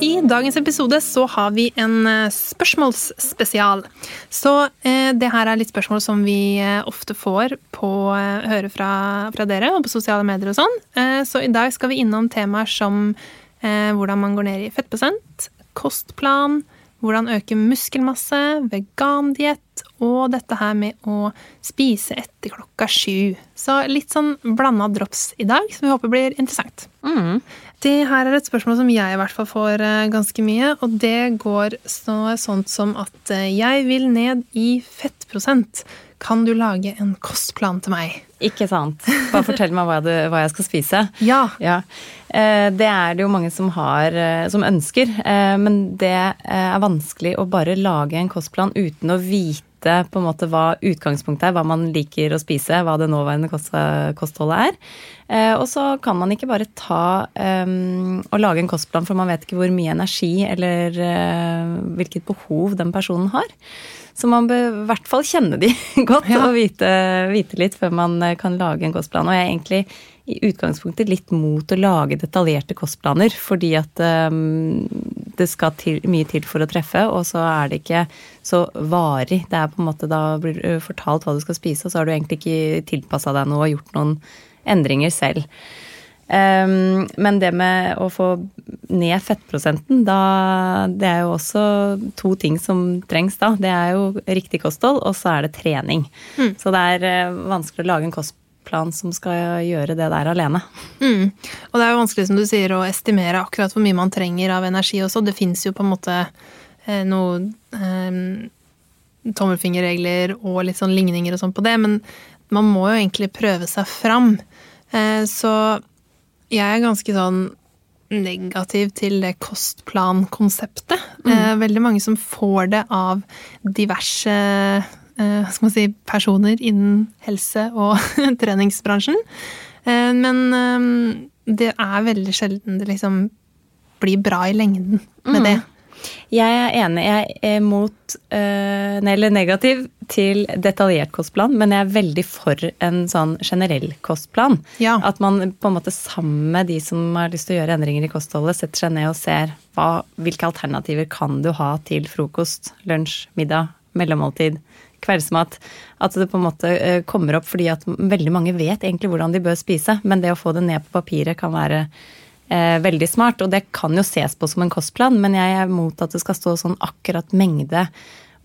I dagens episode så har vi en eh, spørsmålsspesial. Så eh, det her er litt spørsmål som vi eh, ofte får på eh, høre fra, fra, dere og på sosiale medier og sånn. Eh, så i dag skal vi innom temaer som eh, hvordan man går ned i fettprosent, kostplan, hvordan øke muskelmasse, vegandiett og dette her med å spise etter klokka sju. Så litt sånn blanda drops i dag, som vi håper blir interessant. Mm. Det her er et spørsmål som jeg i hvert fall får eh, ganske mye, og det går sånt som at eh, jeg vil ned i fettprosent. Kan du lage en kostplan til meg? Ikke sant. Bare fortell meg hva, du, hva jeg skal spise. Ja. ja. Eh, det er det jo mange som har, som ønsker. Men det er vanskelig å bare lage en kostplan uten å vite på en måte hva utgangspunktet er, hva man liker å spise, hva det nåværende kostholdet er. Og så kan man ikke bare ta um, og lage en kostplan, for man vet ikke hvor mye energi eller uh, hvilket behov den personen har. Så man bør i hvert fall kjenne de godt ja. og vite, vite, litt før man eh, kan lage en kostplan. Og jeg er egentlig i utgangspunktet litt mot å lage detaljerte kostplaner, fordi at um, det skal til, mye til for å treffe, og så er det ikke så varig. Det er på en måte Da blir du fortalt hva du skal spise, og så har du egentlig ikke tilpassa deg noe og gjort noen endringer selv. Um, men det med å få ned fettprosenten, da Det er jo også to ting som trengs da. Det er jo riktig kosthold, og så er det trening. Mm. Så det er uh, vanskelig å lage en kostplan som skal gjøre det der alene. Mm. Og det er jo vanskelig, som du sier, å estimere akkurat hvor mye man trenger av energi også. Det fins jo på en måte eh, noe eh, tommelfingerregler og litt sånn ligninger og sånn på det, men man må jo egentlig prøve seg fram. Eh, så jeg er ganske sånn negativ til det kostplankonseptet. Mm. Eh, veldig mange som får det av diverse si, personer innen helse- og treningsbransjen. Eh, men eh, det er veldig sjelden det liksom blir bra i lengden med mm. det. Jeg er enig. Jeg er mot, eller negativ til detaljert kostplan, men jeg er veldig for en sånn generell kostplan. Ja. At man på en måte sammen med de som har lyst til å gjøre endringer i kostholdet, setter seg ned og ser hva, hvilke alternativer kan du ha til frokost, lunsj, middag, mellommåltid, kveldsmat. At det på en måte uh, kommer opp fordi at veldig mange vet egentlig hvordan de bør spise, men det å få det ned på papiret kan være eh, veldig smart. Og det kan jo ses på som en kostplan, men jeg er mot at det skal stå sånn akkurat mengde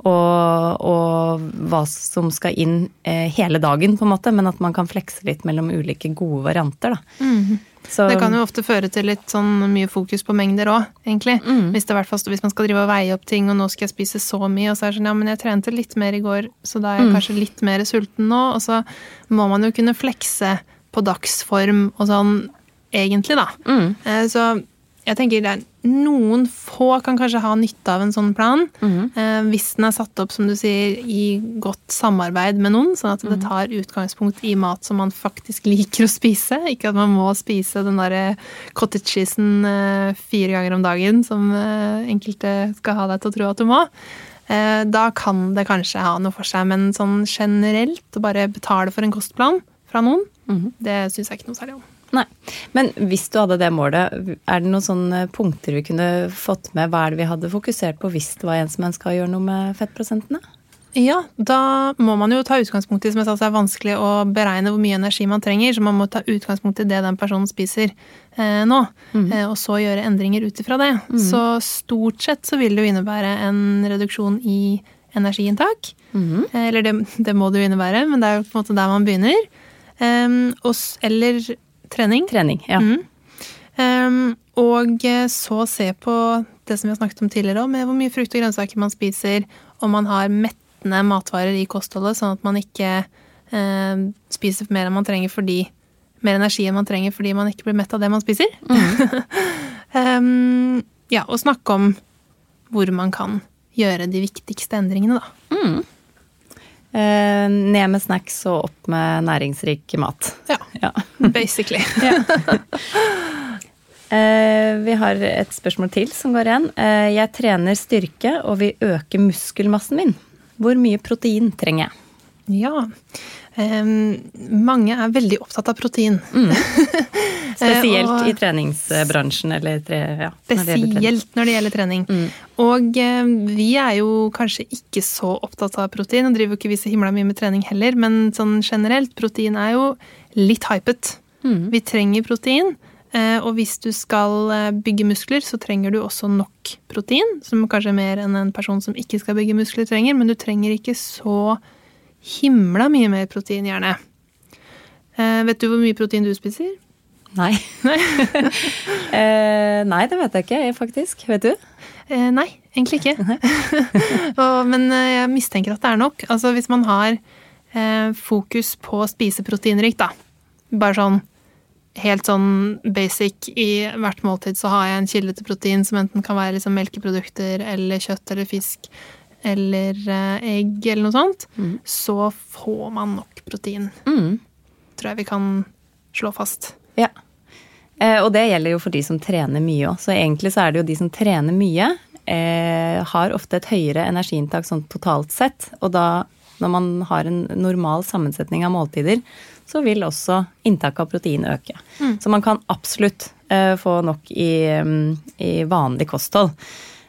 og, og hva som skal inn eh, hele dagen, på en måte. Men at man kan flekse litt mellom ulike gode varianter, da. Mm. Så, det kan jo ofte føre til litt sånn mye fokus på mengder òg, egentlig. Mm. Hvis, det hvis man skal drive og veie opp ting, og nå skal jeg spise så mye, og så er det sånn ja, men jeg trente litt mer i går, så da er jeg mm. kanskje litt mer sulten nå. Og så må man jo kunne flekse på dagsform og sånn egentlig, da. Mm. Eh, så jeg tenker det er noen få kan kanskje ha nytte av en sånn plan. Mm. Hvis den er satt opp, som du sier, i godt samarbeid med noen, sånn at det mm. tar utgangspunkt i mat som man faktisk liker å spise. Ikke at man må spise den derre cottage cheesen eh, fire ganger om dagen, som enkelte skal ha deg til å tro at du må. Da kan det kanskje ha noe for seg, men sånn generelt å bare betale for en kostplan fra noen, mm. det syns jeg ikke noe særlig om. Nei. Men hvis du hadde det målet, er det noen sånne punkter vi kunne fått med? Hva er det vi hadde fokusert på hvis det var en som ønska å gjøre noe med fettprosentene? Ja, da må man jo ta utgangspunkt i som jeg sa, det er vanskelig å beregne hvor mye energi man trenger, så man må ta utgangspunkt i det den personen spiser eh, nå, mm. eh, og så gjøre endringer ut ifra det. Mm. Så stort sett så vil det jo innebære en reduksjon i energiinntak. Mm. Eh, eller det, det, må det jo innebære, men det er jo på en måte der man begynner. og, eller Trening. Trening, ja. Mm. Um, og eh, så se på det som vi har snakket om tidligere, med hvor mye frukt og grønnsaker man spiser, om man har mettende matvarer i kostholdet, sånn at man ikke uh, spiser mer enn man trenger fordi mer energi enn man trenger fordi man ikke blir mett av det man spiser. Mm. Um, ja, og snakke om hvor man kan gjøre de viktigste endringene, da. Mm. Eh, ned med snacks og opp med næringsrik mat. Ja. ja. Basically. eh, vi har et spørsmål til som går igjen. Eh, jeg trener styrke og vil øke muskelmassen min. Hvor mye protein trenger jeg? Ja. Mange er veldig opptatt av protein. Mm. Spesielt og, i treningsbransjen, eller tre, ja, Spesielt når det gjelder trening. Mm. Og um, vi er jo kanskje ikke så opptatt av protein, og driver jo ikke vi så himla mye med trening heller, men sånn generelt, protein er jo litt hypet. Mm. Vi trenger protein. Uh, og hvis du skal bygge muskler, så trenger du også nok protein. Som kanskje er mer enn en person som ikke skal bygge muskler, trenger. Men du trenger ikke så himla mye mer protein, gjerne. Eh, vet du hvor mye protein du spiser? Nei. Eh, nei, det vet jeg ikke, faktisk. Vet du? Eh, nei, egentlig ikke. Og, men eh, jeg mistenker at det er nok. Altså hvis man har eh, fokus på å spise proteinrikt, da. Bare sånn helt sånn basic i hvert måltid så har jeg en kilde til protein som enten kan være liksom melkeprodukter eller kjøtt eller fisk eller eh, egg eller noe sånt, mm. så får man nok protein. Mm. Tror jeg vi kan slå fast. Ja. Eh, og det gjelder jo for de som trener mye òg. Så egentlig så er det jo de som trener mye, eh, har ofte et høyere energiinntak sånn totalt sett. Og da, når man har en normal sammensetning av måltider, så vil også inntaket av protein øke. Mm. Så man kan absolutt eh, få nok i, mm, i vanlig kosthold.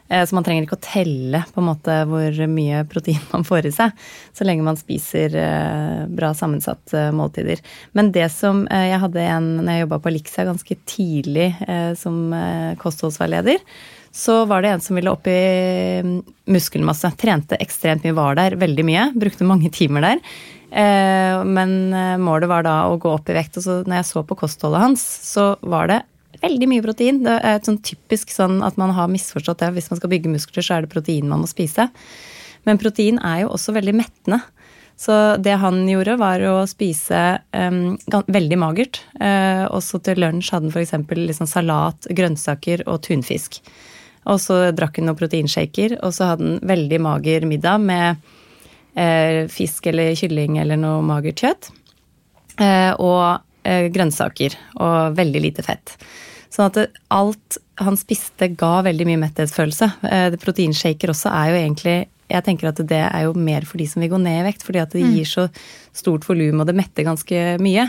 Eh, så man trenger ikke å telle på en måte hvor mye protein man får i seg, så lenge man spiser eh, bra sammensatte eh, måltider. Men det som jeg hadde en når jeg jobba på Elixia ganske tidlig som kostholdsveileder, så var det en som ville opp i mm, muskelmasse. Trente ekstremt mye, var der veldig mye. Brukte mange timer der. Men målet var da å gå opp i vekt. Og så når jeg så på kostholdet hans, så var det veldig mye protein. Det er et sånn typisk sånn at man har misforstått det. Hvis man skal bygge muskler, så er det protein man må spise. Men protein er jo også veldig mettende. Så det han gjorde, var å spise um, veldig magert. Uh, også til lunsj hadde han f.eks. Liksom salat, grønnsaker og tunfisk. Og så drakk han noen proteinshaker, og så hadde han veldig mager middag med uh, fisk eller kylling eller noe magert kjøtt. Uh, og grønnsaker og veldig lite fett. Sånn at alt han spiste ga veldig mye metthetsfølelse. Eh, proteinshaker også er jo egentlig jeg tenker at det er jo mer for de som vil gå ned i vekt, fordi at det mm. gir så stort volum, og det metter ganske mye.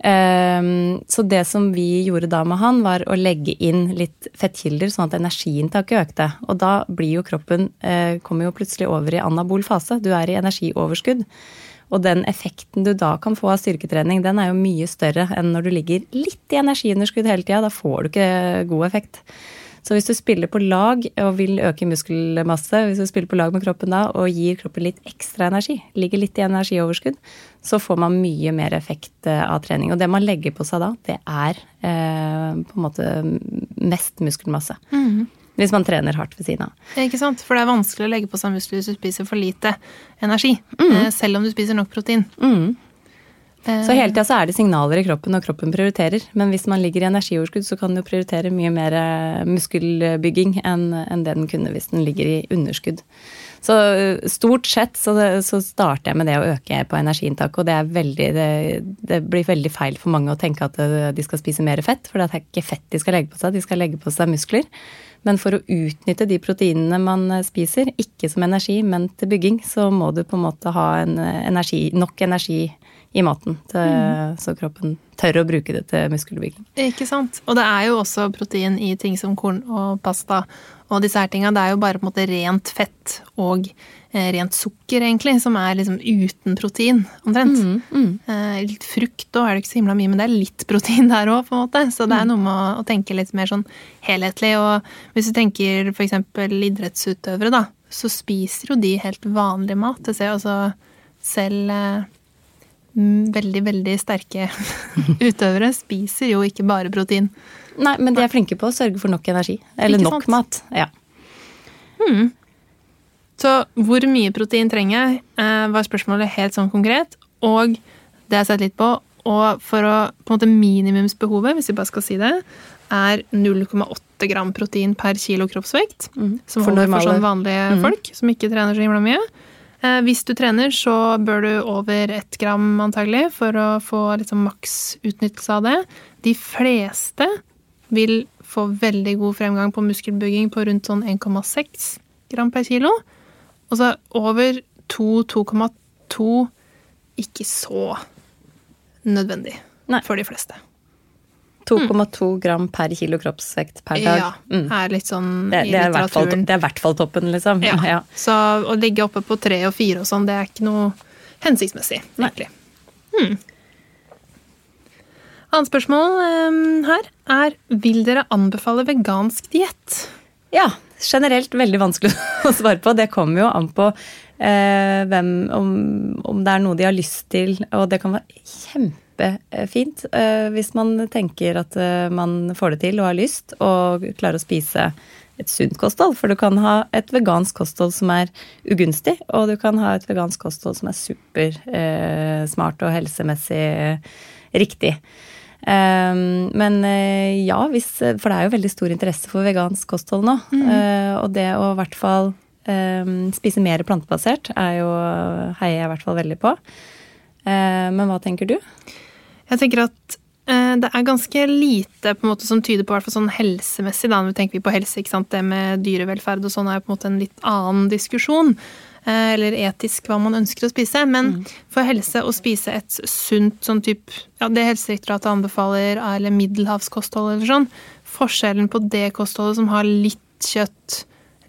Um, så det som vi gjorde da med han, var å legge inn litt fettkilder, sånn at energiinntaket økte. Og da blir jo kroppen uh, Kommer jo plutselig over i anabol fase. Du er i energioverskudd. Og den effekten du da kan få av styrketrening, den er jo mye større enn når du ligger litt i energiunderskudd hele tida. Da får du ikke god effekt. Så hvis du spiller på lag og vil øke muskelmasse, hvis du spiller på lag med kroppen da og gir kroppen litt ekstra energi, ligger litt i energioverskudd, så får man mye mer effekt eh, av trening. Og det man legger på seg da, det er eh, på en måte mest muskelmasse. Mm. Hvis man trener hardt ved siden av. Ikke sant? For det er vanskelig å legge på seg muskler hvis du spiser for lite energi. Mm. Eh, selv om du spiser nok protein. Mm. Eh. Så hele tida er det signaler i kroppen og kroppen prioriterer. Men hvis man ligger i energioverskudd, så kan den jo prioritere mye mer eh, muskelbygging enn det den kunne hvis den ligger i underskudd. Så stort sett så, så starter jeg med det å øke på energiinntaket, og det veldig det, det, blir veldig feil for mange å tenke at de skal spise mer fett, for det er ikke fett de skal legge på seg, de skal legge på seg muskler. Men for å utnytte de proteinene man eh, spiser, ikke som energi, men til bygging, så må du på en måte ha en eh, energi, nok energi i maten, til, mm. så kroppen tør å bruke det til muskelbygging. Ikke sant. Og det er jo også protein i ting som korn og pasta og disse her tinga. Det er jo bare på en måte rent fett og Eh, rent sukker, egentlig, som er liksom uten protein, omtrent. Mm, mm. Eh, litt frukt òg er det ikke så himla mye, men det er litt protein der òg, på en måte. Så det er mm. noe med å, å, tenke litt mer sånn helhetlig. Og hvis du tenker f.eks. idrettsutøvere, da, så spiser jo de helt vanlig mat. Det ser jo også selv eh, veldig, veldig sterke utøvere spiser jo ikke bare protein. Nei, men de er flinke på å sørge for nok energi. Eller nok mat. Ja. Hmm. Så hvor mye protein trenger jeg, eh, var spørsmålet helt sånn konkret. Og det har jeg sett litt på. Og for å på en måte minimumsbehovet, hvis vi bare skal si det, er 0,8 gram protein per kilo kroppsvekt. Som For holder for normale- sånn vanlige folk som ikke trener så himla mye. Eh, hvis du trener, så bør du over ett gram antagelig for å få liksom maks utnyttelse av det. De fleste vil få veldig god fremgang på muskelbygging på rundt sånn 1,6 gram per kilo. Og så over 2-2,2 ikke så nødvendig Nei. for de fleste. 2,2 gram per kilo kroppsvekt per dag. Ja, Mm. er litt sånn Det, i det, i litteraturen. det er i hvert fall toppen, liksom. Ja. Ja. Så å ligge oppe på tre og fire og sånn, det er ikke noe hensiktsmessig, egentlig. Hmm. Annet spørsmål um, her er vil dere anbefale vegansk diett? Ja, generelt veldig vanskelig å svare på. Det kommer jo an på eh, hvem, om, om det er noe de har lyst til, og det kan være kjempefint eh, hvis man tenker at eh, man får det til og har lyst, og klarer å spise et sunt kosthold. For du kan ha et vegansk kosthold som er ugunstig, og du kan ha et vegansk kosthold som er supersmart eh, og helsemessig riktig. Um, men ja, hvis, for det er jo veldig stor interesse for vegansk kosthold nå. Eh, og det å i hvert fall um, spise mer plantebasert er jo, heier jeg i hvert fall veldig på. Eh, men hva tenker du? Jeg tenker at eh, det er ganske lite på en måte som tyder på hvert sånn helsemessig. Da når vi tenker på helse, ikke sant? Det med dyrevelferd og sånn er jo på en måte en litt annen diskusjon. eh, Eller etisk hva man ønsker å spise. Men for helse å spise et sunt sånn type ja, Det Helsedirektoratet anbefaler, eller middelhavskosthold eller sånn. Forskjellen på det kostholdet som har litt kjøtt,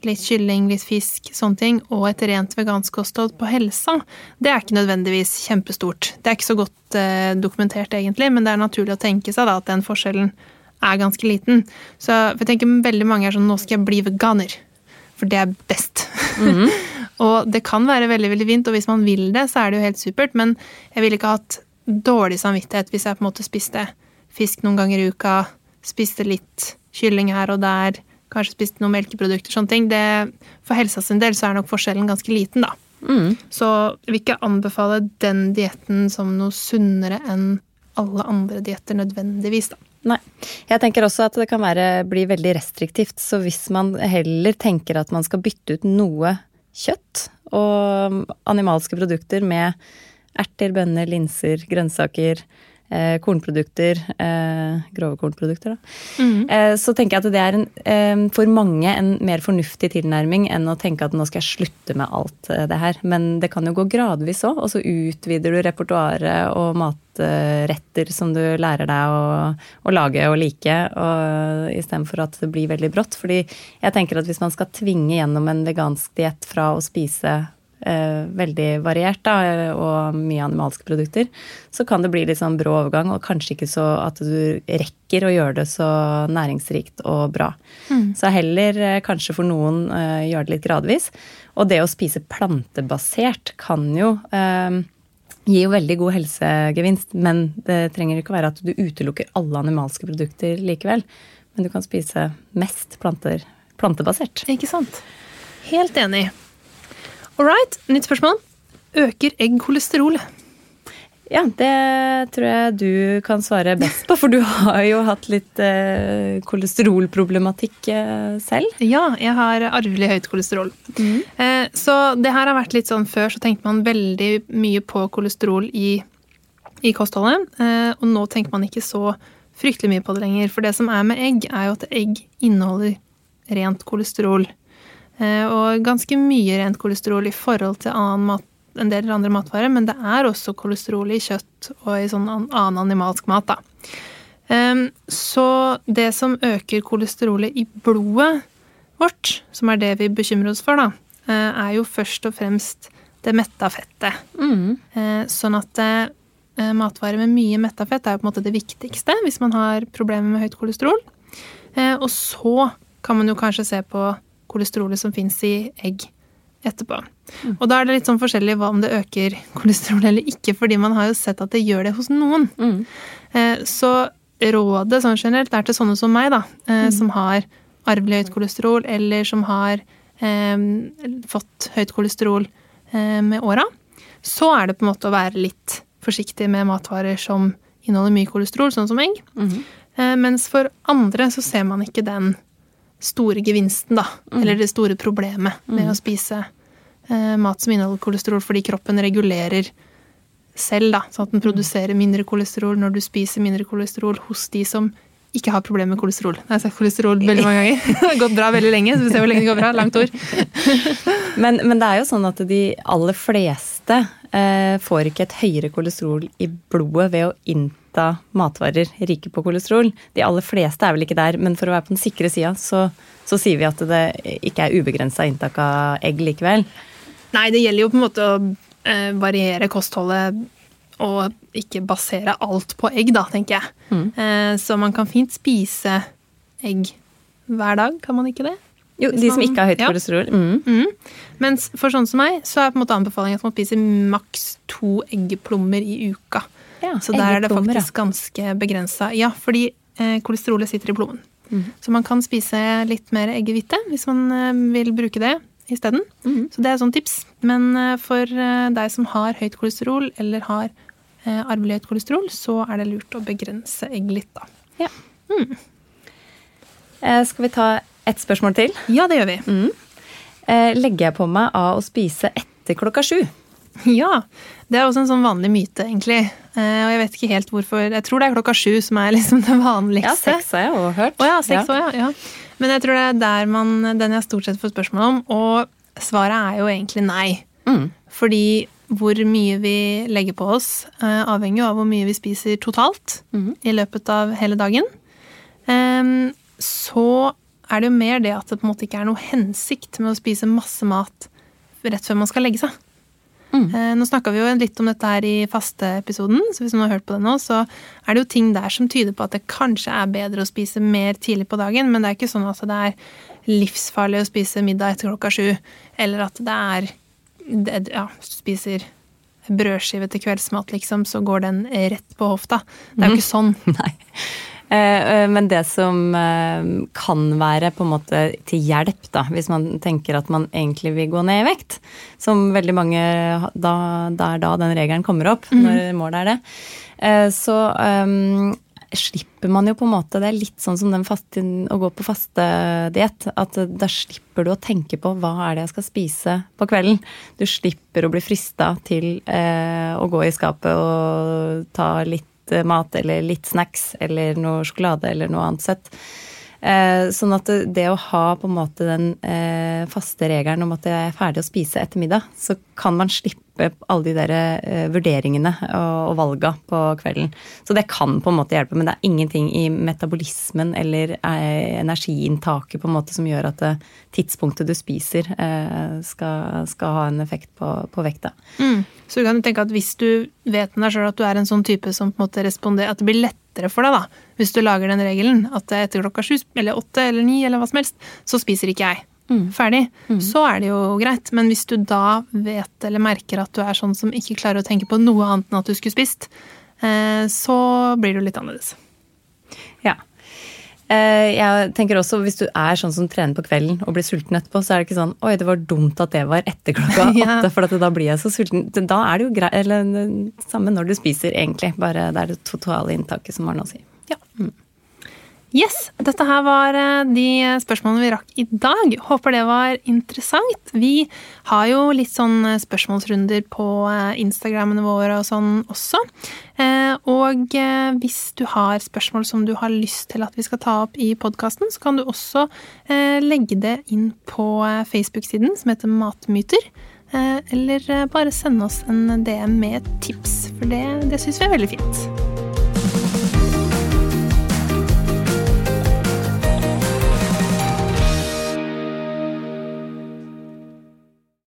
litt kylling, litt fisk, sånne ting, og et rent vegansk kosthold på helsa, det er ikke nødvendigvis kjempestort. Det er ikke så godt eh, dokumentert, egentlig, men det er naturlig å tenke seg da, at den forskjellen er ganske liten. Så jeg tenker veldig mange er sånn nå skal jeg bli veganer, for det er best. og det kan være veldig veldig fint, og hvis man vil det, så er det jo helt supert, men jeg ville ikke hatt dårlig samvittighet hvis jeg på en måte spiste fisk noen ganger i uka, spiste litt kylling her og der, kanskje spist noen melkeprodukter, sånne ting. Det, for helsa sin del så er nok forskjellen ganske liten, da. Så jeg vil ikke anbefale den dietten som noe sunnere enn alle andre dietter nødvendigvis, da. Nei. Jeg tenker også at det kan være, bli veldig restriktivt. Så hvis man heller tenker at man skal bytte ut noe kjøtt og animalske produkter med erter, bønner, linser, grønnsaker, eh, kornprodukter, eh, grove kornprodukter, da. Eh, så tenker jeg at det er en, eh, for mange en mer fornuftig tilnærming enn å tenke at nå skal jeg slutte med alt eh, det her. Men det kan jo gå gradvis òg, og så utvider du repertoaret og matretter som du lærer deg å, å lage og like, og istedenfor at det blir veldig brått. Fordi jeg tenker at hvis man skal tvinge gjennom en vegansk diett fra å spise veldig variert da, og mye animalske produkter, så kan det bli litt sånn brå overgang, og kanskje ikke så at du rekker å gjøre det så næringsrikt og bra. Så heller eh, kanskje for noen eh, gjøre det litt gradvis. Og det å spise plantebasert kan jo eh, gi jo veldig god helsegevinst, men det trenger ikke å være at du utelukker alle animalske produkter likevel. Men du kan spise mest planter, plantebasert. Ikke sant? Helt enig. All right, nytt spørsmål. Øker egg kolesterol? Ja, det tror jeg du kan svare best på, for du har jo hatt litt eh, kolesterolproblematikk eh, selv. Ja, jeg har arvelig høyt kolesterol. Eh, så det her har vært litt sånn før, så tenkte man veldig mye på kolesterol i, i kostholdet. Eh, og nå tenker man ikke så fryktelig mye på det lenger. For det som er med egg, er jo at egg inneholder rent kolesterol. Eh, og ganske mye rent kolesterol i forhold til mat, en del andre matvarer, men det er også kolesterol i kjøtt og i sånn annen animalsk mat. da. Så det som øker kolesterolet i blodet vårt, som er det vi bekymrer oss for, da, eh, er jo først og fremst det metta fettet. Mm. Sånn at eh, matvarer med mye metta fett er jo på en måte det viktigste hvis man har problemer med høyt kolesterol. Eh, Og så kan man jo kanskje se på kolesterolet som fins i egg etterpå. Og da er det litt sånn forskjellig hva om det øker kolesterol eller ikke, fordi man har jo sett at det gjør det hos noen. Eh, Så rådet sånn generelt er til sånne som meg, da, eh, som har arvelig høyt kolesterol, eller som har eh, fått høyt kolesterol eh, med åra. Så er det på en måte å være litt forsiktig med matvarer som inneholder mye kolesterol, sånn som egg. Eh, mens for andre så ser man ikke den store gevinsten, da. Mm. Eller det store problemet med mm. å spise eh, mat som inneholder kolesterol, fordi kroppen regulerer selv, da. Sånn at den produserer mindre kolesterol når du spiser mindre kolesterol hos de som ikke har problemer med kolesterol. Jeg har sagt kolesterol veldig mange ganger. Det har gått bra veldig lenge, så vi ser hvor lenge det går bra. Langt ord. men, men, det er jo sånn at de aller fleste eh, får ikke et høyere kolesterol i blodet ved å innta matvarer rike på kolesterol. De aller fleste er vel ikke der, men for å være på den sikre sida, så, så sier vi at det ikke er ubegrensa inntak av egg likevel. Nei, det gjelder jo på en måte å eh, variere kostholdet og ikke basere alt på egg, da, tenker jeg. Mm. Eh, så man kan fint spise egg hver dag, kan man ikke det? Jo, de man, som ikke har høyt ja. kolesterol. Mm. Mm. Mens for sånn som meg, så er på en måte anbefalingen at man spiser maks to eggeplommer i uka. Ja, så der er det faktisk ganske begrensa. Ja, fordi eh, kolesterolet sitter i blommen. Mm. Så man kan spise litt mer eggehvite hvis man eh, vil bruke det isteden. Mm. Så det er et sånt tips. Men eh, for eh, deg som har høyt kolesterol eller har Eh, arvelig høyt kolesterol, så er det lurt å begrense egg litt, da. Ja. Mm. Eh, skal vi ta ett spørsmål til? Ja, det gjør vi. Mm. Eh, legger jeg på meg av å spise etter klokka sju? Ja. Det er også en sånn vanlig myte, egentlig. Og jeg vet ikke helt hvorfor. Jeg tror det er klokka sju som er liksom det vanligste. Ja, seks har jeg òg hørt. Oh, ja, seks ja. Også, ja. ja. Men jeg tror det er der man, den jeg stort sett får spørsmål om. Og svaret er jo egentlig nei. Mm. Fordi hvor mye vi legger på oss, eh, avhenger jo av hvor mye vi spiser totalt mm. i løpet av hele dagen. Så er det jo mer det at det på en måte ikke er noe hensikt med å spise masse mat rett før man skal legge seg. Mm. Eh, nå snakka vi jo litt om dette her i fasteepisoden, så hvis noen har hørt på det nå, så er det jo ting der som tyder på at det kanskje er bedre å spise mer tidlig på dagen, men det er ikke sånn at det er livsfarlig å spise middag etter klokka sju, eller at det er ja, spiser brødskive til kveldsmat, liksom, så går den rett på hofta. Det er jo ikke sånn. Nei. Eh, eh, men det som eh, kan være på en måte til hjelp, da, hvis man tenker at man egentlig vil gå ned i vekt, som veldig mange da, Det er da den regelen kommer opp, mm. når målet er det. Så um, slipper man jo på en måte Det er litt sånn som faste, å gå på fastediett. At da slipper du å tenke på hva er det jeg skal spise på kvelden. Du slipper å bli frista til eh, å gå i skapet og ta litt mat eller litt snacks eller noe sjokolade eller noe annet søtt. Eh, sånn at det å ha på en måte den eh, faste regelen om at jeg er ferdig å spise etter middag, så kan man slippe alle de der eh, vurderingene og valga på kvelden. Så det kan på en måte hjelpe, men det er ingenting i metabolismen eller energiinntaket på en måte som gjør at tidspunktet du spiser skal, skal ha en effekt på, på vekta. Mm. Så du kan tenke at hvis du vet med deg sjøl at du er en sånn type som på en måte responderer, at det blir lettere for deg, da, hvis du lager den regelen, at etter klokka sju eller åtte eller ni eller hva som helst, så spiser ikke jeg. Mm. Ferdig. Mm. Så er det jo greit. Men hvis du da vet eller merker at du er sånn som ikke klarer å tenke på noe annet enn at du skulle spist, eh, så blir det jo litt annerledes. Ja. Eh, jeg tenker også, Hvis du er sånn som trener på kvelden og blir sulten etterpå, så er det ikke sånn Oi, det var dumt at det var etter klokka åtte, ja. for da blir jeg så sulten. Da er det jo greit, eller samme når du spiser, egentlig. Bare det er det totale inntaket som har noe å si. Yes, dette her var eh, de spørsmålene vi rakk i dag. Håper det var interessant. Vi har jo litt sånn eh, spørsmålsrunder på eh, Instagrammene våre og sånn også. Og hvis du har spørsmål som du har lyst til at vi skal ta opp i podkasten, så kan du også legge det inn på Facebook-siden som heter Matmyter. Eller bare sende oss en DM med tips, for det, det syns vi er veldig fint.